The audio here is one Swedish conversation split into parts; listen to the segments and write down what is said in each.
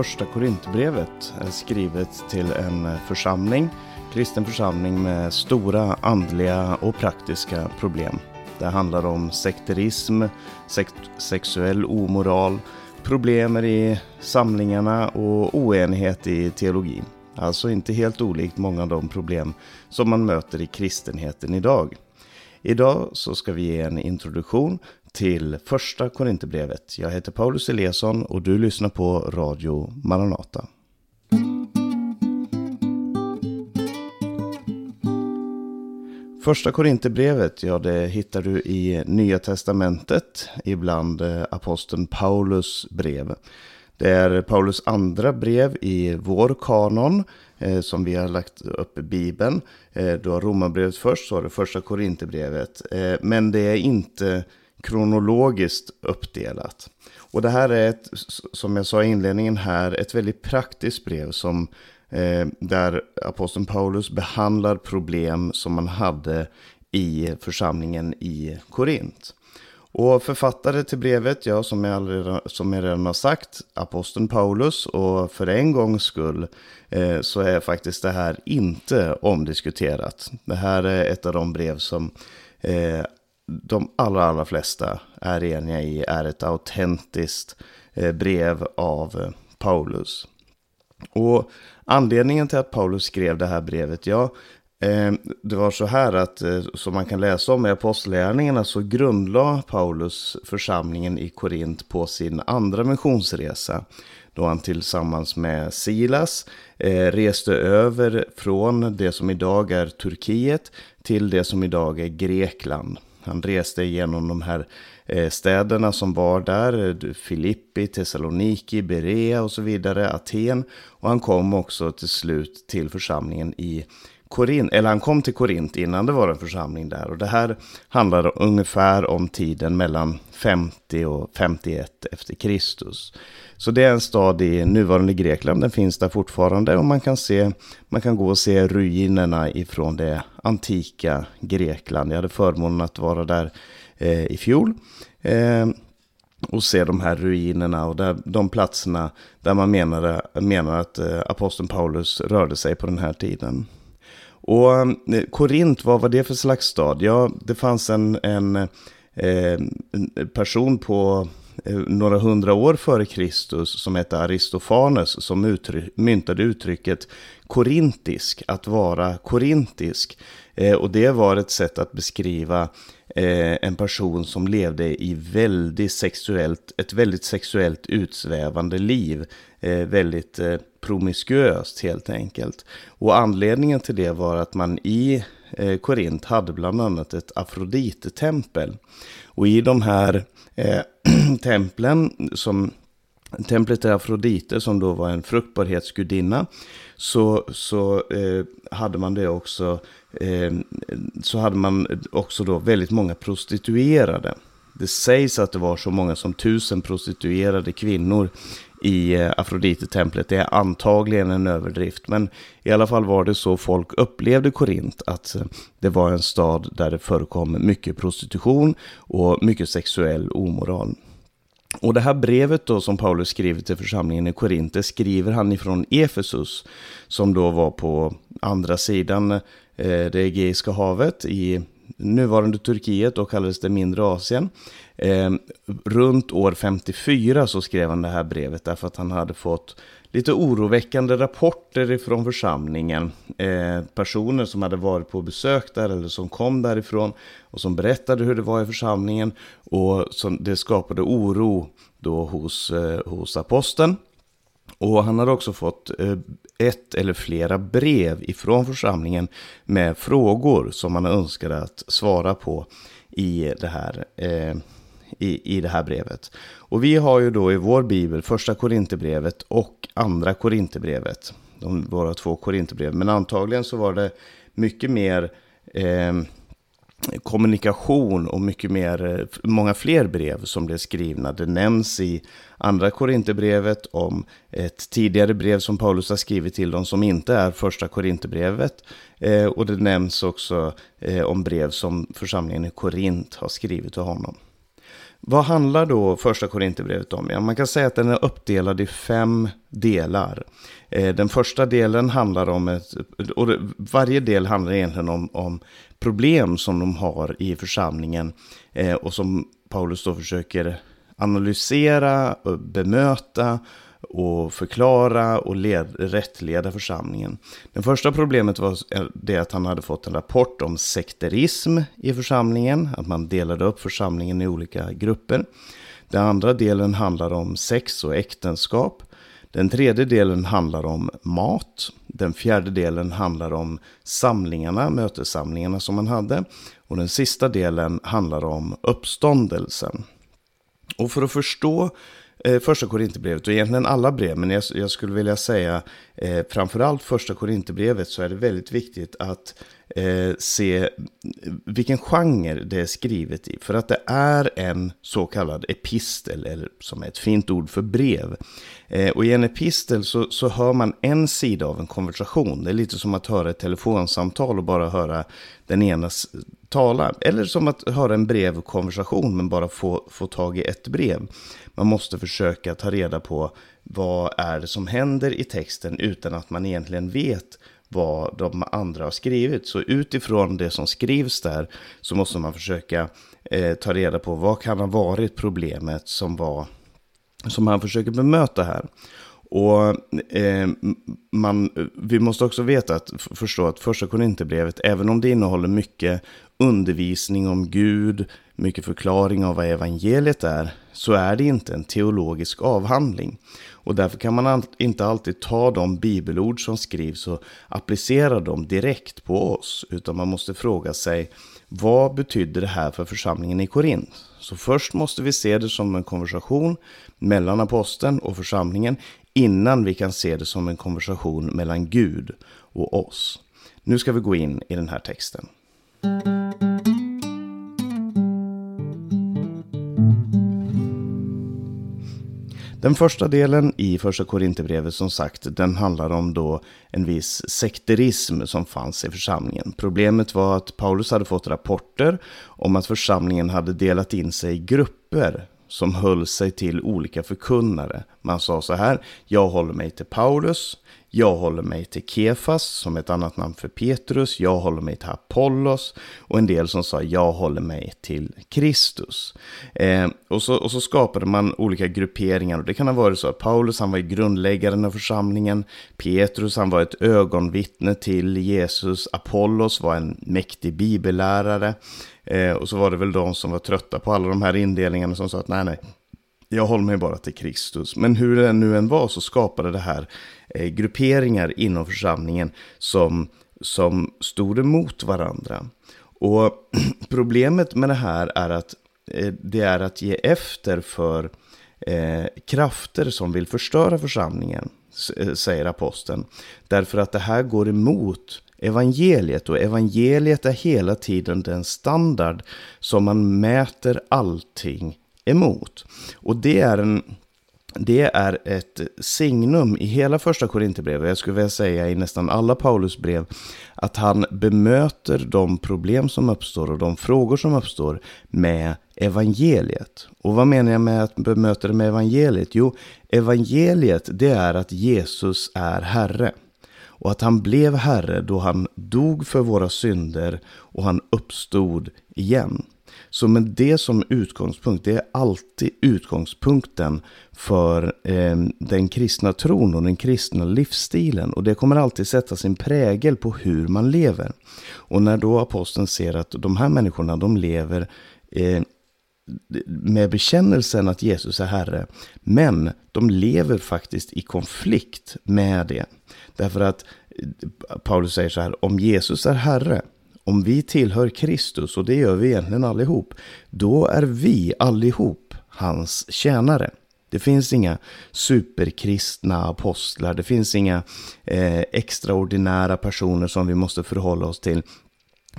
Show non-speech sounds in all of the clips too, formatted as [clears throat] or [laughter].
Första Korintbrevet är skrivet till en församling, kristen församling med stora andliga och praktiska problem. Det handlar om sekterism, sex sexuell omoral, problem i samlingarna och oenighet i teologin. Alltså inte helt olikt många av de problem som man möter i kristenheten idag. Idag så ska vi ge en introduktion till första Korinthierbrevet. Jag heter Paulus Eliasson och du lyssnar på Radio Maranata. Första Korinthierbrevet, ja det hittar du i Nya Testamentet, ibland eh, aposteln Paulus brev. Det är Paulus andra brev i vår kanon eh, som vi har lagt upp i Bibeln. Eh, du har Romarbrevet först, så har du första Korinthierbrevet. Eh, men det är inte kronologiskt uppdelat. Och det här är, ett, som jag sa i inledningen här, ett väldigt praktiskt brev som eh, där aposteln Paulus behandlar problem som man hade i församlingen i Korint. Och författare till brevet, ja, som jag, redan, som jag redan har sagt, aposteln Paulus. Och för en gångs skull eh, så är faktiskt det här inte omdiskuterat. Det här är ett av de brev som eh, de allra, allra flesta är eniga i är ett autentiskt eh, brev av eh, Paulus. Och anledningen till att Paulus skrev det här brevet, ja, eh, det var så här att, som man kan läsa om i Apostlagärningarna, så grundlade Paulus församlingen i Korint på sin andra missionsresa. Då han tillsammans med Silas reste över från det som idag är Turkiet till det som idag är Grekland. Han reste igenom de här eh, städerna som var där, eh, Filippi, Thessaloniki, Berea och så vidare, Aten. Och han kom också till slut till församlingen i Korint, eller han kom till Korint innan det var en församling där. Och det här handlar ungefär om tiden mellan 50 och 51 efter Kristus. Så det är en stad i nuvarande Grekland, den finns där fortfarande och man kan, se, man kan gå och se ruinerna ifrån det antika Grekland. Jag hade förmånen att vara där eh, i fjol. Eh, och se de här ruinerna och där, de platserna där man menade, menar att eh, aposteln Paulus rörde sig på den här tiden. Och eh, Korint, vad var det för slags stad? Ja, det fanns en, en, eh, en person på eh, några hundra år före Kristus som hette Aristofanes som uttryck, myntade uttrycket korintisk, att vara korintisk. Eh, och det var ett sätt att beskriva eh, en person som levde i väldigt sexuellt, ett väldigt sexuellt utsvävande liv. Eh, väldigt promiskuöst helt enkelt. Och anledningen till det var att man i eh, Korint hade bland annat ett Afrodite-tempel. Och i de här eh, [clears throat] templen som Templet till Afrodite som då var en fruktbarhetsgudinna. Så, så eh, hade man det också. Eh, så hade man också då väldigt många prostituerade. Det sägs att det var så många som tusen prostituerade kvinnor i eh, Afrodite-templet. Det är antagligen en överdrift, men i alla fall var det så folk upplevde Korint, att eh, det var en stad där det förekom mycket prostitution och mycket sexuell omoral. Och det här brevet då som Paulus skriver till församlingen i Korint, skriver han ifrån Efesus, som då var på andra sidan eh, det Egeiska havet i nuvarande Turkiet och kallades det mindre Asien. Eh, runt år 54 så skrev han det här brevet därför att han hade fått lite oroväckande rapporter ifrån församlingen. Eh, personer som hade varit på besök där eller som kom därifrån och som berättade hur det var i församlingen. Och som det skapade oro då hos, eh, hos aposteln. Och han hade också fått eh, ett eller flera brev ifrån församlingen med frågor som han önskade att svara på i det här, eh, i, i det här brevet. Och vi har ju då i vår bibel första Korinthierbrevet och andra Korinthierbrevet. De våra två Korinthierbrev. Men antagligen så var det mycket mer eh, kommunikation och mycket mer, eh, många fler brev som blev skrivna. Det nämns i andra Korinthierbrevet om ett tidigare brev som Paulus har skrivit till dem som inte är första Korinthierbrevet. Eh, och det nämns också eh, om brev som församlingen i Korint har skrivit till honom vad handlar då första Korinthierbrevet om? Ja, man kan säga att den är uppdelad i fem delar. Eh, den första delen handlar om ett, och varje del handlar egentligen om, om problem som de har i församlingen eh, och som Paulus då försöker analysera, och bemöta och förklara och led, rättleda församlingen. Det första problemet var det att han hade fått en rapport om sekterism i församlingen, att man delade upp församlingen i olika grupper. Den andra delen handlar om sex och äktenskap. Den tredje delen handlar om mat. Den fjärde delen handlar om samlingarna, mötessamlingarna som man hade. Och den sista delen handlar om uppståndelsen. Och för att förstå Eh, första Korinthierbrevet och egentligen alla brev, men jag, jag skulle vilja säga eh, framförallt första Korinthierbrevet så är det väldigt viktigt att eh, se vilken genre det är skrivet i. För att det är en så kallad epistel, eller som är ett fint ord för brev. Eh, och i en epistel så, så hör man en sida av en konversation. Det är lite som att höra ett telefonsamtal och bara höra den enas tala. Eller som att höra en brevkonversation men bara få, få tag i ett brev. Man måste försöka ta reda på vad är det som händer i texten utan att man egentligen vet vad de andra har skrivit. Så utifrån det som skrivs där så måste man försöka eh, ta reda på vad kan ha varit problemet som var som han försöker bemöta här. Och eh, man, vi måste också veta att förstå att första Korinthierbrevet, även om det innehåller mycket undervisning om Gud, mycket förklaring av vad evangeliet är, så är det inte en teologisk avhandling. Och därför kan man inte alltid ta de bibelord som skrivs och applicera dem direkt på oss, utan man måste fråga sig vad betyder det här för församlingen i Korint? Så först måste vi se det som en konversation mellan aposteln och församlingen innan vi kan se det som en konversation mellan Gud och oss. Nu ska vi gå in i den här texten. Den första delen i första Korinthierbrevet som sagt, den handlar om då en viss sekterism som fanns i församlingen. Problemet var att Paulus hade fått rapporter om att församlingen hade delat in sig i grupper som höll sig till olika förkunnare. Man sa så här, jag håller mig till Paulus, jag håller mig till Kefas som ett annat namn för Petrus. Jag håller mig till Apollos. Och en del som sa jag håller mig till Kristus. Eh, och, så, och så skapade man olika grupperingar. Och det kan ha varit så att Paulus han var grundläggaren av församlingen. Petrus han var ett ögonvittne till Jesus. Apollos var en mäktig bibellärare. Eh, och så var det väl de som var trötta på alla de här indelningarna som sa att nej, nej, jag håller mig bara till Kristus. Men hur det nu än var så skapade det här eh, grupperingar inom församlingen som, som stod emot varandra. Och [clears throat] problemet med det här är att eh, det är att ge efter för eh, krafter som vill förstöra församlingen, eh, säger aposteln. Därför att det här går emot evangeliet och evangeliet är hela tiden den standard som man mäter allting emot. Och det är, en, det är ett signum i hela första Korinthierbrevet, jag skulle vilja säga i nästan alla Paulus brev, att han bemöter de problem som uppstår och de frågor som uppstår med evangeliet. Och vad menar jag med att bemöta det med evangeliet? Jo, evangeliet det är att Jesus är Herre. Och att han blev Herre då han dog för våra synder och han uppstod igen. Så med det som utgångspunkt, det är alltid utgångspunkten för eh, den kristna tron och den kristna livsstilen. Och det kommer alltid sätta sin prägel på hur man lever. Och när då aposteln ser att de här människorna, de lever eh, med bekännelsen att Jesus är Herre. Men de lever faktiskt i konflikt med det. Därför att eh, Paulus säger så här, om Jesus är Herre, om vi tillhör Kristus, och det gör vi egentligen allihop, då är vi allihop hans tjänare. Det finns inga superkristna apostlar, det finns inga eh, extraordinära personer som vi måste förhålla oss till.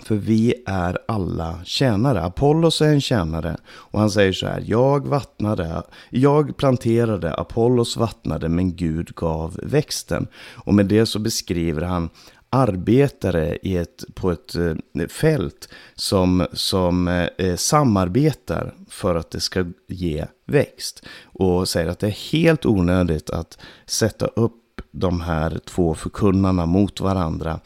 För vi är alla tjänare. Apollos är en tjänare. Och han säger så här, jag vattnade, jag planterade, Apollos vattnade, men Gud gav växten. Och med det så beskriver han arbetare i ett, på ett eh, fält som, som eh, samarbetar för att det ska ge växt. Och säger att det är helt onödigt att sätta upp de här två förkunnarna mot varandra.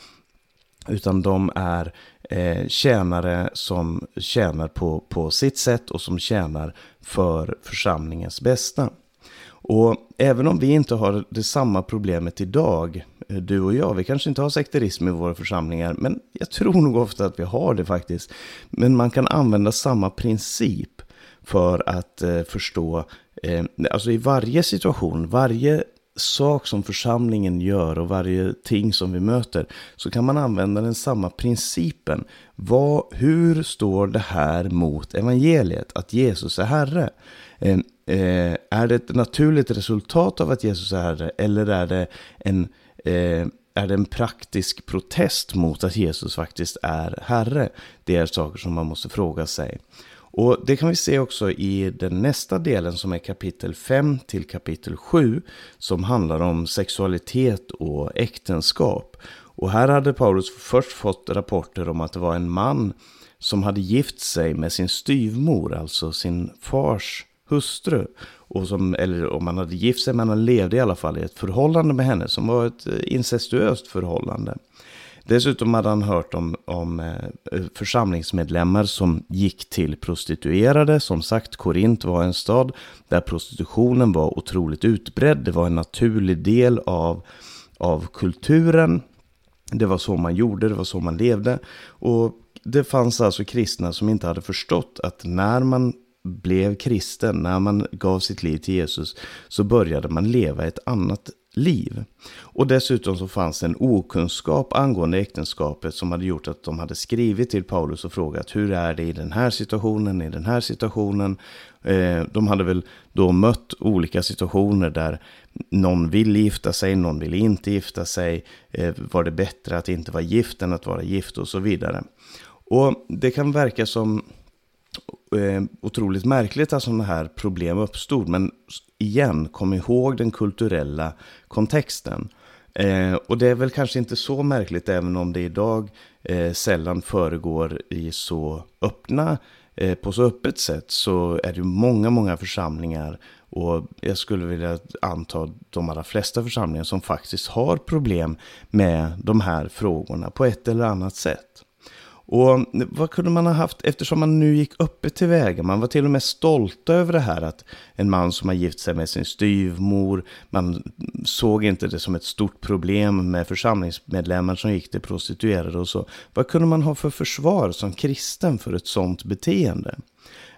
Utan de är eh, tjänare som tjänar på, på sitt sätt och som tjänar för församlingens bästa. Och även om vi inte har det samma problemet idag, eh, du och jag, vi kanske inte har sekterism i våra församlingar, men jag tror nog ofta att vi har det faktiskt. Men man kan använda samma princip för att eh, förstå, eh, alltså i varje situation, varje sak som församlingen gör och varje ting som vi möter så kan man använda den samma principen. Vad, hur står det här mot evangeliet, att Jesus är Herre? Eh, Eh, är det ett naturligt resultat av att Jesus är Herre eller är det en eh, är det en praktisk protest mot att Jesus faktiskt är Herre? Det är saker som man måste fråga sig. Och det kan vi se också i den nästa delen som är kapitel 5 till kapitel 7 som handlar om sexualitet och äktenskap. Och här hade Paulus först fått rapporter om att det var en man som hade gift sig med sin styvmor, alltså sin fars hustru. Och som, eller om man hade gift sig, men han levde i alla fall i ett förhållande med henne som var ett eh, incestuöst förhållande. Dessutom hade han hört om, om eh, församlingsmedlemmar som gick till prostituerade. Som sagt, Korint var en stad där prostitutionen var otroligt utbredd. Det var en naturlig del av, av kulturen. Det var så man gjorde, det var så man levde. Och det fanns alltså kristna som inte hade förstått att när man blev kristen, när man gav sitt liv till Jesus, så började man leva ett annat liv. Och dessutom så fanns en okunskap angående äktenskapet som hade gjort att de hade skrivit till Paulus och frågat hur är det i den här situationen, i den här situationen. Eh, de hade väl då mött olika situationer där någon vill gifta sig, någon vill inte gifta sig. Eh, var det bättre att inte vara gift än att vara gift och så vidare. Och det kan verka som eh, otroligt märkligt att sådana här problem uppstod. Men igen, kom ihåg den kulturella kontexten. Eh, och det är väl kanske inte så märkligt även om det idag eh, sällan föregår i så öppna, eh, på så öppet sätt så är det många, många församlingar och jag skulle vilja anta de allra flesta församlingar som faktiskt har problem med de här frågorna på ett eller annat sätt. Och vad kunde man ha haft, eftersom man nu gick öppet tillväga, man var till och med stolta över det här att en man som har gift sig med sin styvmor, man såg inte det som ett stort problem med församlingsmedlemmar som gick till prostituerade och så. Vad kunde man ha för försvar som kristen för ett sådant beteende?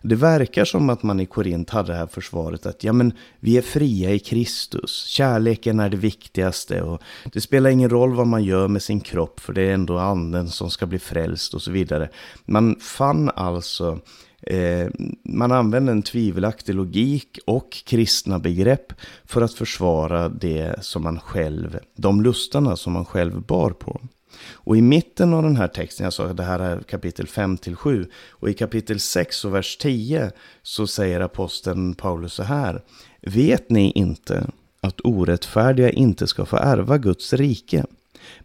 Det verkar som att man i Korint hade det här försvaret att ja, men vi är fria i Kristus. Kärleken är det viktigaste och det spelar ingen roll vad man gör med sin kropp för det är ändå anden som ska bli frälst och så vidare. Man fann alltså eh, man använde en tvivelaktig logik och kristna begrepp för att försvara det som man själv, de lustarna som man själv bar på. Och i mitten av den här texten, jag sa att det här är kapitel 5 till 7, och i kapitel 6 och vers 10 så säger aposteln Paulus så här. Vet ni inte att orättfärdiga inte ska få ärva Guds rike?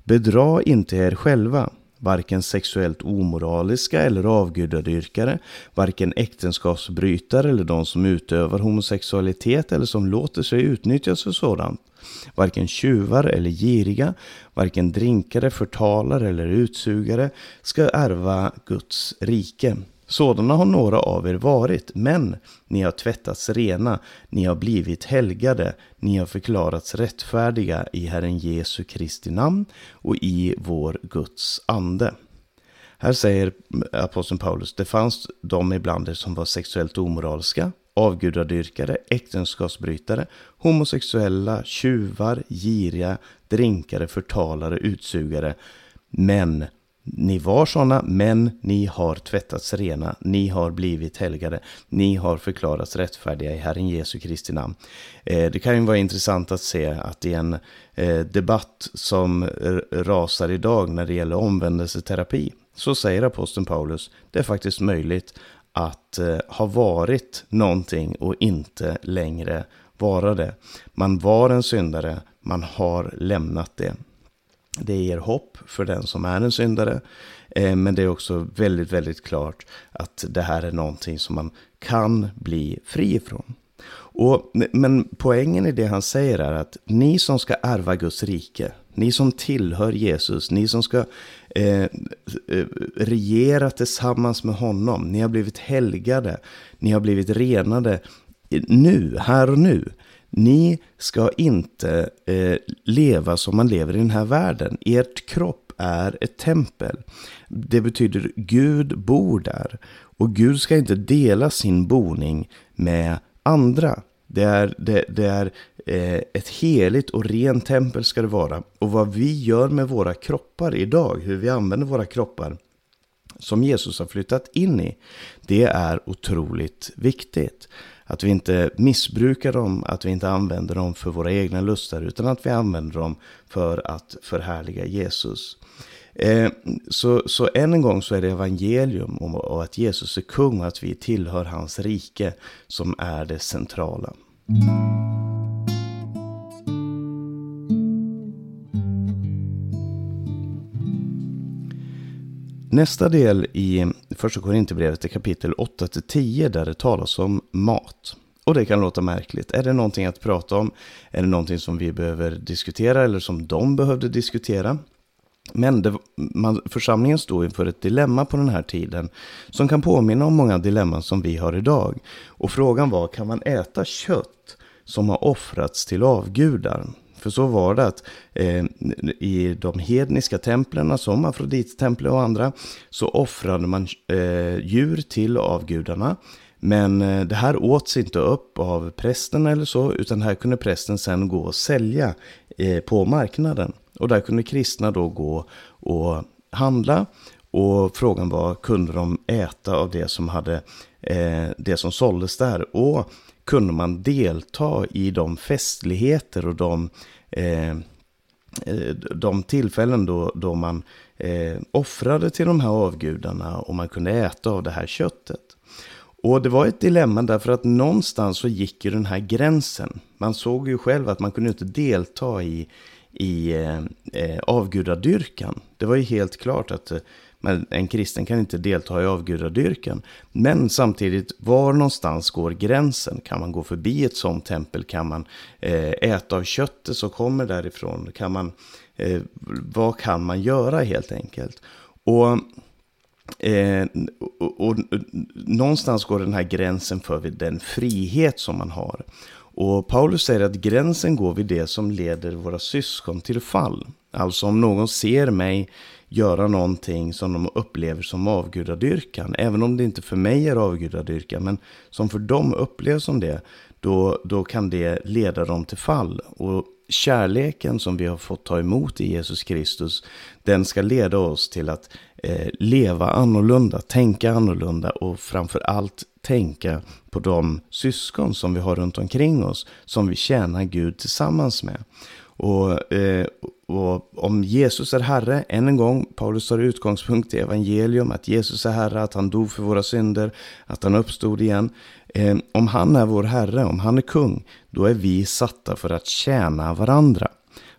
Bedra inte er själva varken sexuellt omoraliska eller avgudadyrkare, varken äktenskapsbrytare eller de som utövar homosexualitet eller som låter sig utnyttjas för sådant. Varken tjuvar eller giriga, varken drinkare, förtalare eller utsugare ska ärva Guds rike. Sådana har några av er varit, men ni har tvättats rena, ni har blivit helgade, ni har förklarats rättfärdiga i Herren Jesu Kristi namn och i vår Guds ande. Här säger aposteln Paulus, det fanns de ibland er som var sexuellt omoraliska, avgudadyrkare, äktenskapsbrytare, homosexuella, tjuvar, giriga, drinkare, förtalare, utsugare. Men ni var sådana, men ni har tvättats rena, ni har blivit helgade, ni har förklarats rättfärdiga i Herren Jesu Kristi namn. Eh, det kan ju vara intressant att se att i en eh, debatt som rasar idag när det gäller omvändelseterapi, så säger aposteln Paulus, det är faktiskt möjligt att eh, ha varit någonting och inte längre vara det. Man var en syndare, man har lämnat det. Det ger hopp för den som är en syndare. Eh, men det är också väldigt, väldigt klart att det här är någonting som man kan bli fri ifrån. Och, men poängen i det han säger är att ni som ska ärva Guds rike, ni som tillhör Jesus, ni som ska Eh, eh, regera tillsammans med honom, ni har blivit helgade, ni har blivit renade nu, här och nu. Ni ska inte eh, leva som man lever i den här världen. Ert kropp är ett tempel. Det betyder Gud bor där. Och Gud ska inte dela sin boning med andra. Det är, det, det är Eh, ett heligt och rent tempel ska det vara. Och vad vi gör med våra kroppar idag, hur vi använder våra kroppar, som Jesus har flyttat in i, det är otroligt viktigt. Att vi inte missbrukar dem, att vi inte använder dem för våra egna lustar, utan att vi använder dem för att förhärliga Jesus. Eh, så, så än en gång så är det evangelium och att Jesus är kung och att vi tillhör hans rike som är det centrala. Nästa del i Första Korinthierbrevet är kapitel 8-10 där det talas om mat. Och det kan låta märkligt. Är det någonting att prata om? Är det någonting som vi behöver diskutera eller som de behövde diskutera? Men det, man, församlingen stod inför ett dilemma på den här tiden som kan påminna om många dilemman som vi har idag. Och frågan var, kan man äta kött som har offrats till avgudar? För så var det att eh, i de hedniska templen som Afrodittemplet och andra så offrade man eh, djur till avgudarna. Men eh, det här åts inte upp av prästen eller så, utan här kunde prästen sen gå och sälja eh, på marknaden. Och där kunde kristna då gå och handla. Och frågan var, kunde de äta av det som, hade, eh, det som såldes där? Och kunde man delta i de festligheter och de, eh, eh, de tillfällen då, då man eh, offrade till de här avgudarna och man kunde äta av det här köttet. Och det var ett dilemma därför att någonstans så gick ju den här gränsen. Man såg ju själv att man kunde inte delta i, i eh, eh, avgudadyrkan. Det var ju helt klart att eh, men en kristen kan inte delta i avgudadyrkan. Men samtidigt, var någonstans går gränsen? Kan man gå förbi ett sånt tempel? Kan man eh, äta av köttet som kommer därifrån? Kan man, eh, vad kan man göra helt enkelt? Och Eh, och, och, och, någonstans går den här gränsen för den frihet som man har. Och Paulus säger att gränsen går vid det som leder våra syskon till fall. Alltså om någon ser mig göra någonting som de upplever som avgudadyrkan, även om det inte för mig är avgudadyrkan, men som för dem upplevs som det, då, då kan det leda dem till fall. Och kärleken som vi har fått ta emot i Jesus Kristus, den ska leda oss till att eh, leva annorlunda, tänka annorlunda och framför allt tänka på de syskon som vi har runt omkring oss, som vi tjänar Gud tillsammans med. Och, eh, och, om Jesus är Herre, än en gång, Paulus tar utgångspunkt i evangelium, att Jesus är Herre, att han dog för våra synder, att han uppstod igen. Eh, om han är vår Herre, om han är kung, då är vi satta för att tjäna varandra.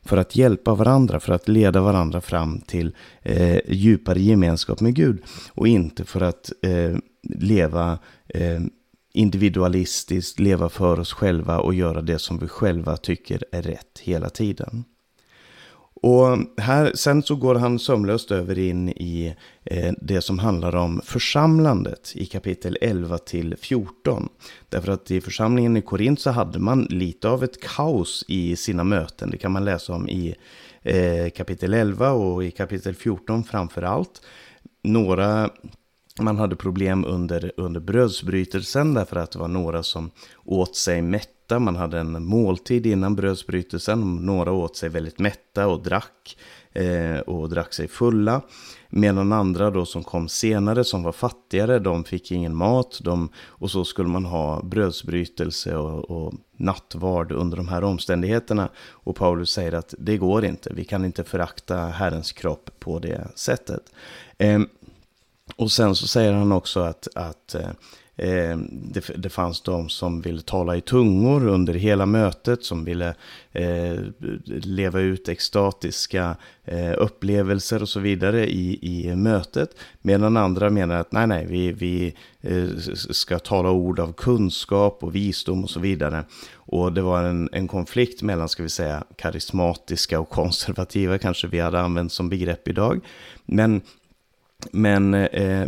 För att hjälpa varandra, för att leda varandra fram till eh, djupare gemenskap med Gud. Och inte för att eh, leva eh, individualistiskt, leva för oss själva och göra det som vi själva tycker är rätt hela tiden. Och här, sen så går han sömlöst över in i eh, det som handlar om församlandet i kapitel 11 till 14. Därför att i församlingen i Korint så hade man lite av ett kaos i sina möten. Det kan man läsa om i eh, kapitel 11 och i kapitel 14 framför allt. Några man hade problem under, under brödsbrytelsen därför att det var några som åt sig mätt mätta. Man hade en måltid innan brödsbrytelsen. Några åt sig väldigt mätta och drack eh, och drack sig fulla. Medan andra då som kom senare som var fattigare, de fick ingen mat. De, och så skulle man ha brödsbrytelse och, och nattvard under de här omständigheterna. Och Paulus säger att det går inte, vi kan inte förakta Herrens kropp på det sättet. Eh, och sen så säger han också att, att eh, Eh, det, det fanns de som ville tala i tungor under hela mötet, som ville eh, leva ut extatiska eh, upplevelser och så vidare i, i mötet. Medan andra menar att nej, nej, vi, vi eh, ska tala ord av kunskap och visdom och så vidare. Och det var en, en konflikt mellan, ska vi säga, karismatiska och konservativa, kanske vi hade använt som begrepp idag. Men men eh,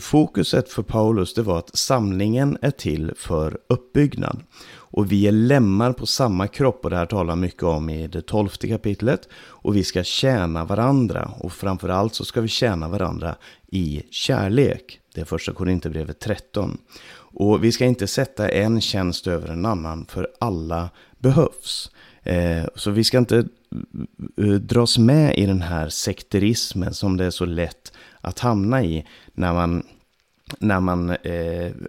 fokuset för Paulus det var att samlingen är till för uppbyggnad. Och vi är lemmar på samma kropp och det här talar mycket om i det tolfte kapitlet. Och vi ska tjäna varandra och framförallt så ska vi tjäna varandra i kärlek. Det är första Korinthierbrevet 13. Och vi ska inte sätta en tjänst över en annan för alla behövs. Eh, så vi ska inte eh, eh, dras med i den här sekterismen som det är så lätt att hamna i när man, när man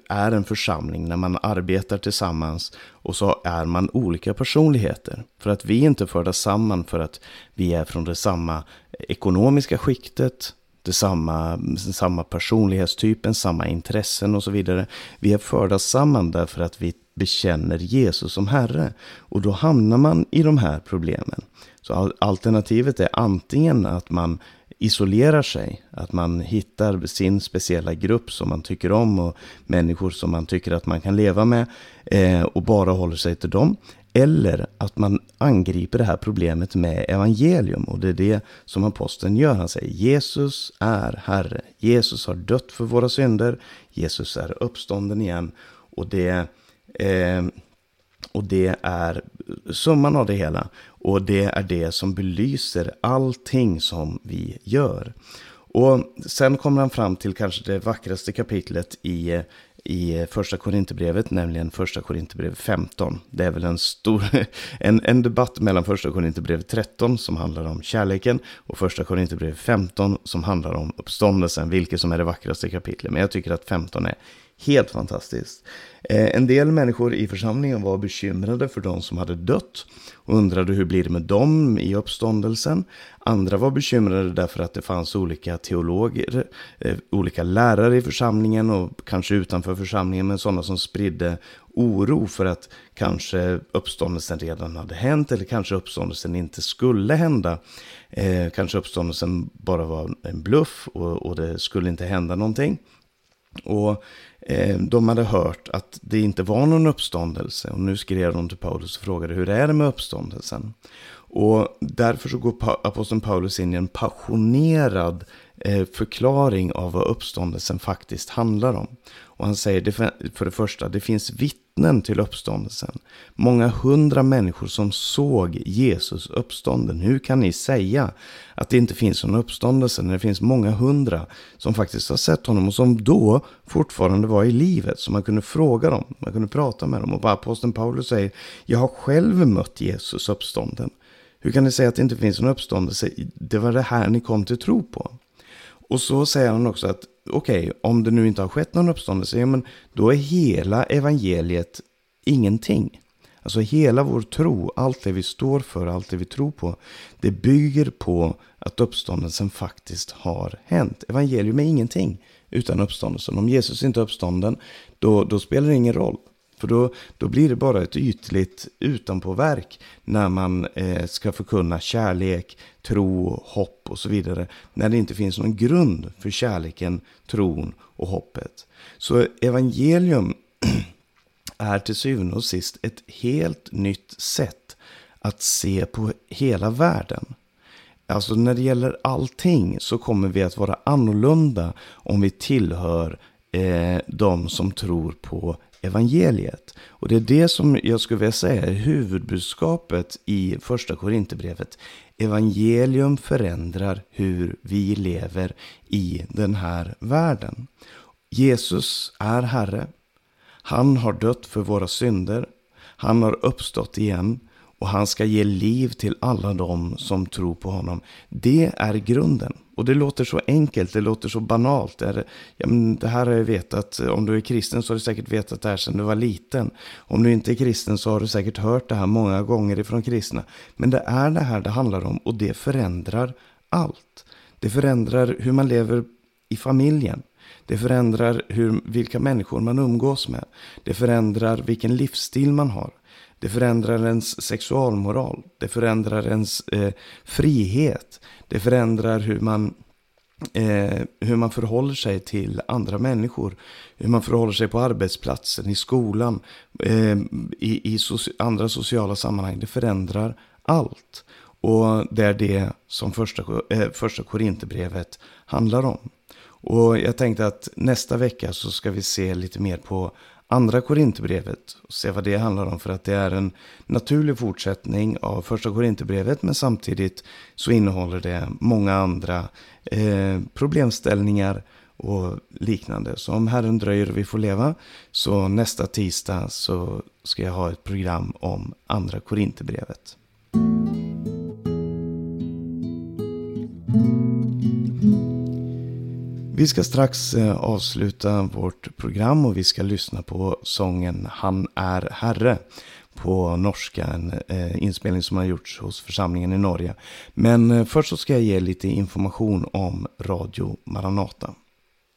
är en församling, när man arbetar tillsammans och så är man olika personligheter. För att vi är inte förda samman för att vi är från det samma ekonomiska skiktet, det samma, samma personlighetstypen, samma intressen och så vidare. Vi är förda samman därför att vi bekänner Jesus som Herre. Och då hamnar man i de här problemen. Så alternativet är antingen att man isolerar sig, att man hittar sin speciella grupp som man tycker om och människor som man tycker att man kan leva med eh, och bara håller sig till dem. Eller att man angriper det här problemet med evangelium. Och det är det som aposteln gör. Han säger Jesus är Herre. Jesus har dött för våra synder. Jesus är uppstånden igen. Och det, eh, och det är summan av det hela. Och det är det som belyser allting som vi gör. Och sen kommer han fram till kanske det vackraste kapitlet i i första Korinthierbrevet, nämligen första Korinthierbrevet 15. Det är väl en stor [laughs] en, en debatt mellan första Korinthierbrevet 13 som handlar om kärleken och första Korinthierbrevet 15 som handlar om uppståndelsen, vilket som är det vackraste kapitlet. Men jag tycker att 15 är helt fantastiskt. Eh, en del människor i församlingen var bekymrade för de som hade dött och undrade hur blir det med dem i uppståndelsen. Andra var bekymrade därför att det fanns olika teologer, eh, olika lärare i församlingen och kanske utanför församlingen, men sådana som spridde oro för att kanske uppståndelsen redan hade hänt eller kanske uppståndelsen inte skulle hända. Eh, kanske uppståndelsen bara var en bluff och, och det skulle inte hända någonting. Och Eh, de hade hört att det inte var någon uppståndelse. Och nu skrev de till Paulus och frågade hur är det med uppståndelsen? Och därför så går aposteln Paulus in i en passionerad eh, förklaring av vad uppståndelsen faktiskt handlar om. Och han säger för det första, det finns vittnen till uppståndelsen. Många hundra människor som såg Jesus uppstånden. Hur kan ni säga att det inte finns någon uppståndelse när det finns många hundra som faktiskt har sett honom och som då fortfarande var i livet. Så man kunde fråga dem, man kunde prata med dem. Och aposteln Paulus säger, jag har själv mött Jesus uppstånden. Hur kan ni säga att det inte finns någon uppståndelse? Det var det här ni kom till tro på. Och så säger han också att okej, okay, om det nu inte har skett någon uppståndelse, ja, men då är hela evangeliet ingenting. Alltså hela vår tro, allt det vi står för, allt det vi tror på, det bygger på att uppståndelsen faktiskt har hänt. Evangelium är ingenting utan uppståndelsen. Om Jesus inte är uppstånden, då, då spelar det ingen roll. För då, då blir det bara ett ytligt utanpåverk när man eh, ska förkunna kärlek, tro, hopp och så vidare. När det inte finns någon grund för kärleken, tron och hoppet. Så evangelium [clears throat] är till syvende och sist ett helt nytt sätt att se på hela världen. Alltså när det gäller allting så kommer vi att vara annorlunda om vi tillhör eh, de som tror på evangeliet. Och det är det som jag skulle vilja säga är huvudbudskapet i första Korinthierbrevet. Evangelium förändrar hur vi lever i den här världen. Jesus är Herre. Han har dött för våra synder. Han har uppstått igen och han ska ge liv till alla dem som tror på honom. Det är grunden. Och det låter så enkelt, det låter så banalt. Det, är, ja, men det här har jag vetat, om du är kristen så har du säkert vetat det här sedan du var liten. Om du inte är kristen så har du säkert hört det här många gånger ifrån kristna. Men det är det här det handlar om och det förändrar allt. Det förändrar hur man lever i familjen. Det förändrar hur, vilka människor man umgås med. Det förändrar vilken livsstil man har. Det förändrar ens sexualmoral. Det förändrar ens eh, frihet. Det förändrar hur man, eh, hur man förhåller sig till andra människor. Hur man förhåller sig på arbetsplatsen, i skolan, eh, i, i soci andra sociala sammanhang. Det förändrar allt. Och det är det som första, eh, första Korinthierbrevet handlar om. Och jag tänkte att nästa vecka så ska vi se lite mer på andra Korinthierbrevet och se vad det handlar om. För att det är en naturlig fortsättning av första Korinthierbrevet men samtidigt så innehåller det många andra eh, problemställningar och liknande. Så om Herren dröjer och vi får leva så nästa tisdag så ska jag ha ett program om andra Korinthierbrevet. Vi ska strax eh, avsluta vårt program och vi ska lyssna på sången Han är Herre på norska, en eh, inspelning som har gjorts hos församlingen i Norge. Men eh, först så ska jag ge lite information om Radio Maranata.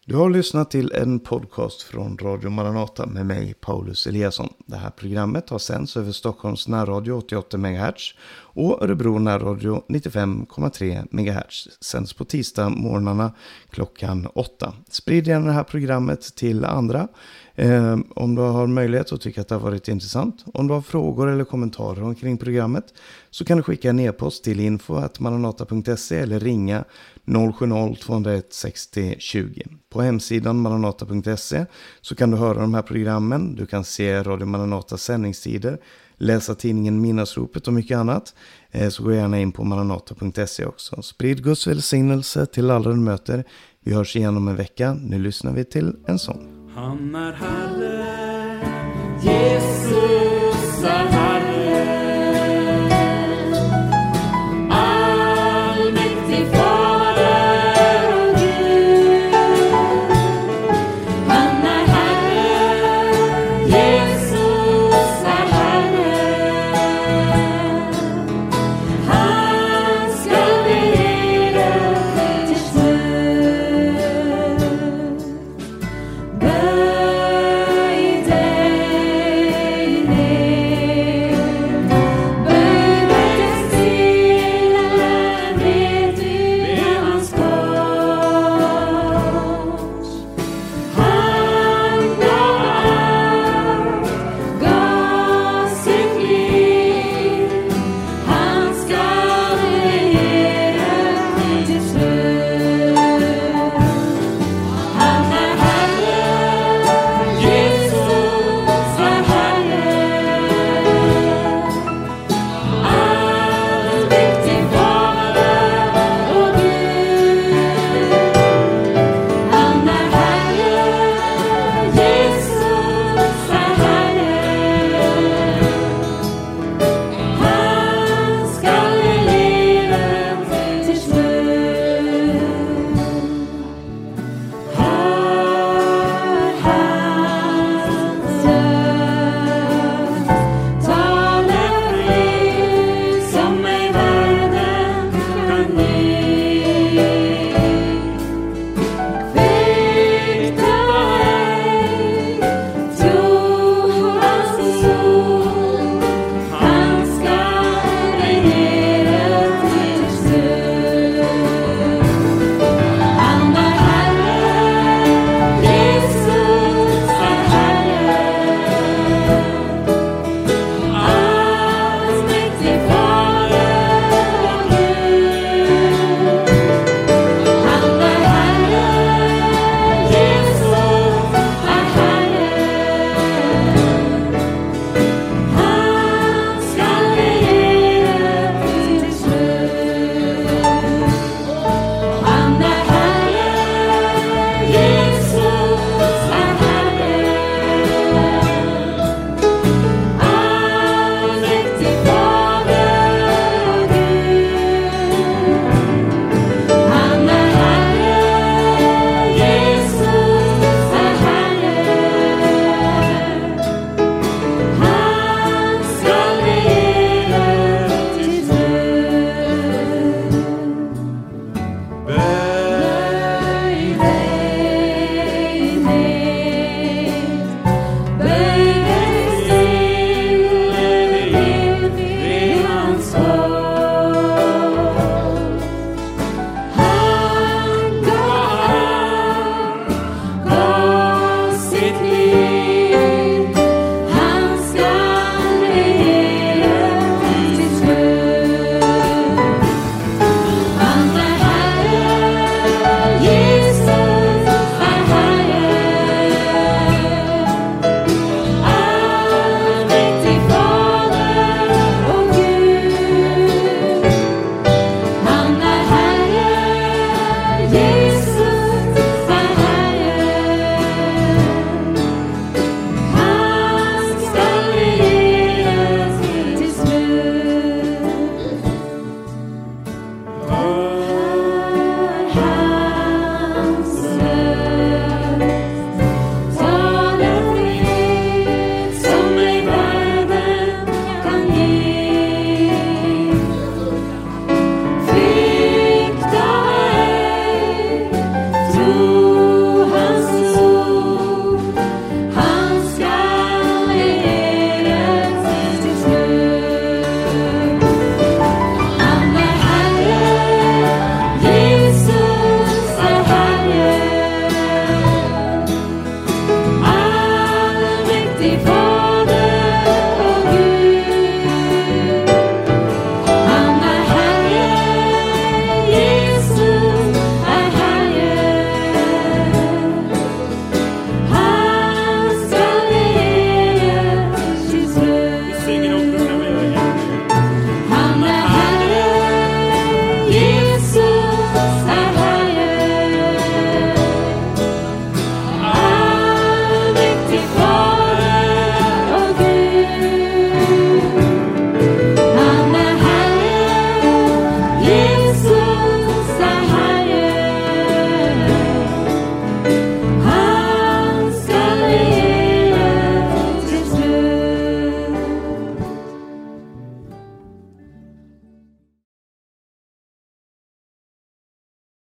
Du har lyssnat till en podcast från Radio Maranata med mig, Paulus Eliasson. Det här programmet har sänds över Stockholms närradio 88 MHz och Örebro närradio 95,3 MHz. Sänds på tisdag morgnarna klockan 8. Sprid gärna det här programmet till andra. Eh, om du har möjlighet och tycker att det har varit intressant. Om du har frågor eller kommentarer omkring programmet så kan du skicka en e-post till info.maranata.se eller ringa 070-201 60 20. På hemsidan maranata.se så kan du höra de här programmen. Du kan se Radio Maranatas sändningstider, läsa tidningen Minnasropet och mycket annat. Eh, så gå gärna in på maranata.se också. Sprid Guds välsignelse till alla du möter. Vi hörs igen om en vecka. Nu lyssnar vi till en sång. Han är Herre, Jesus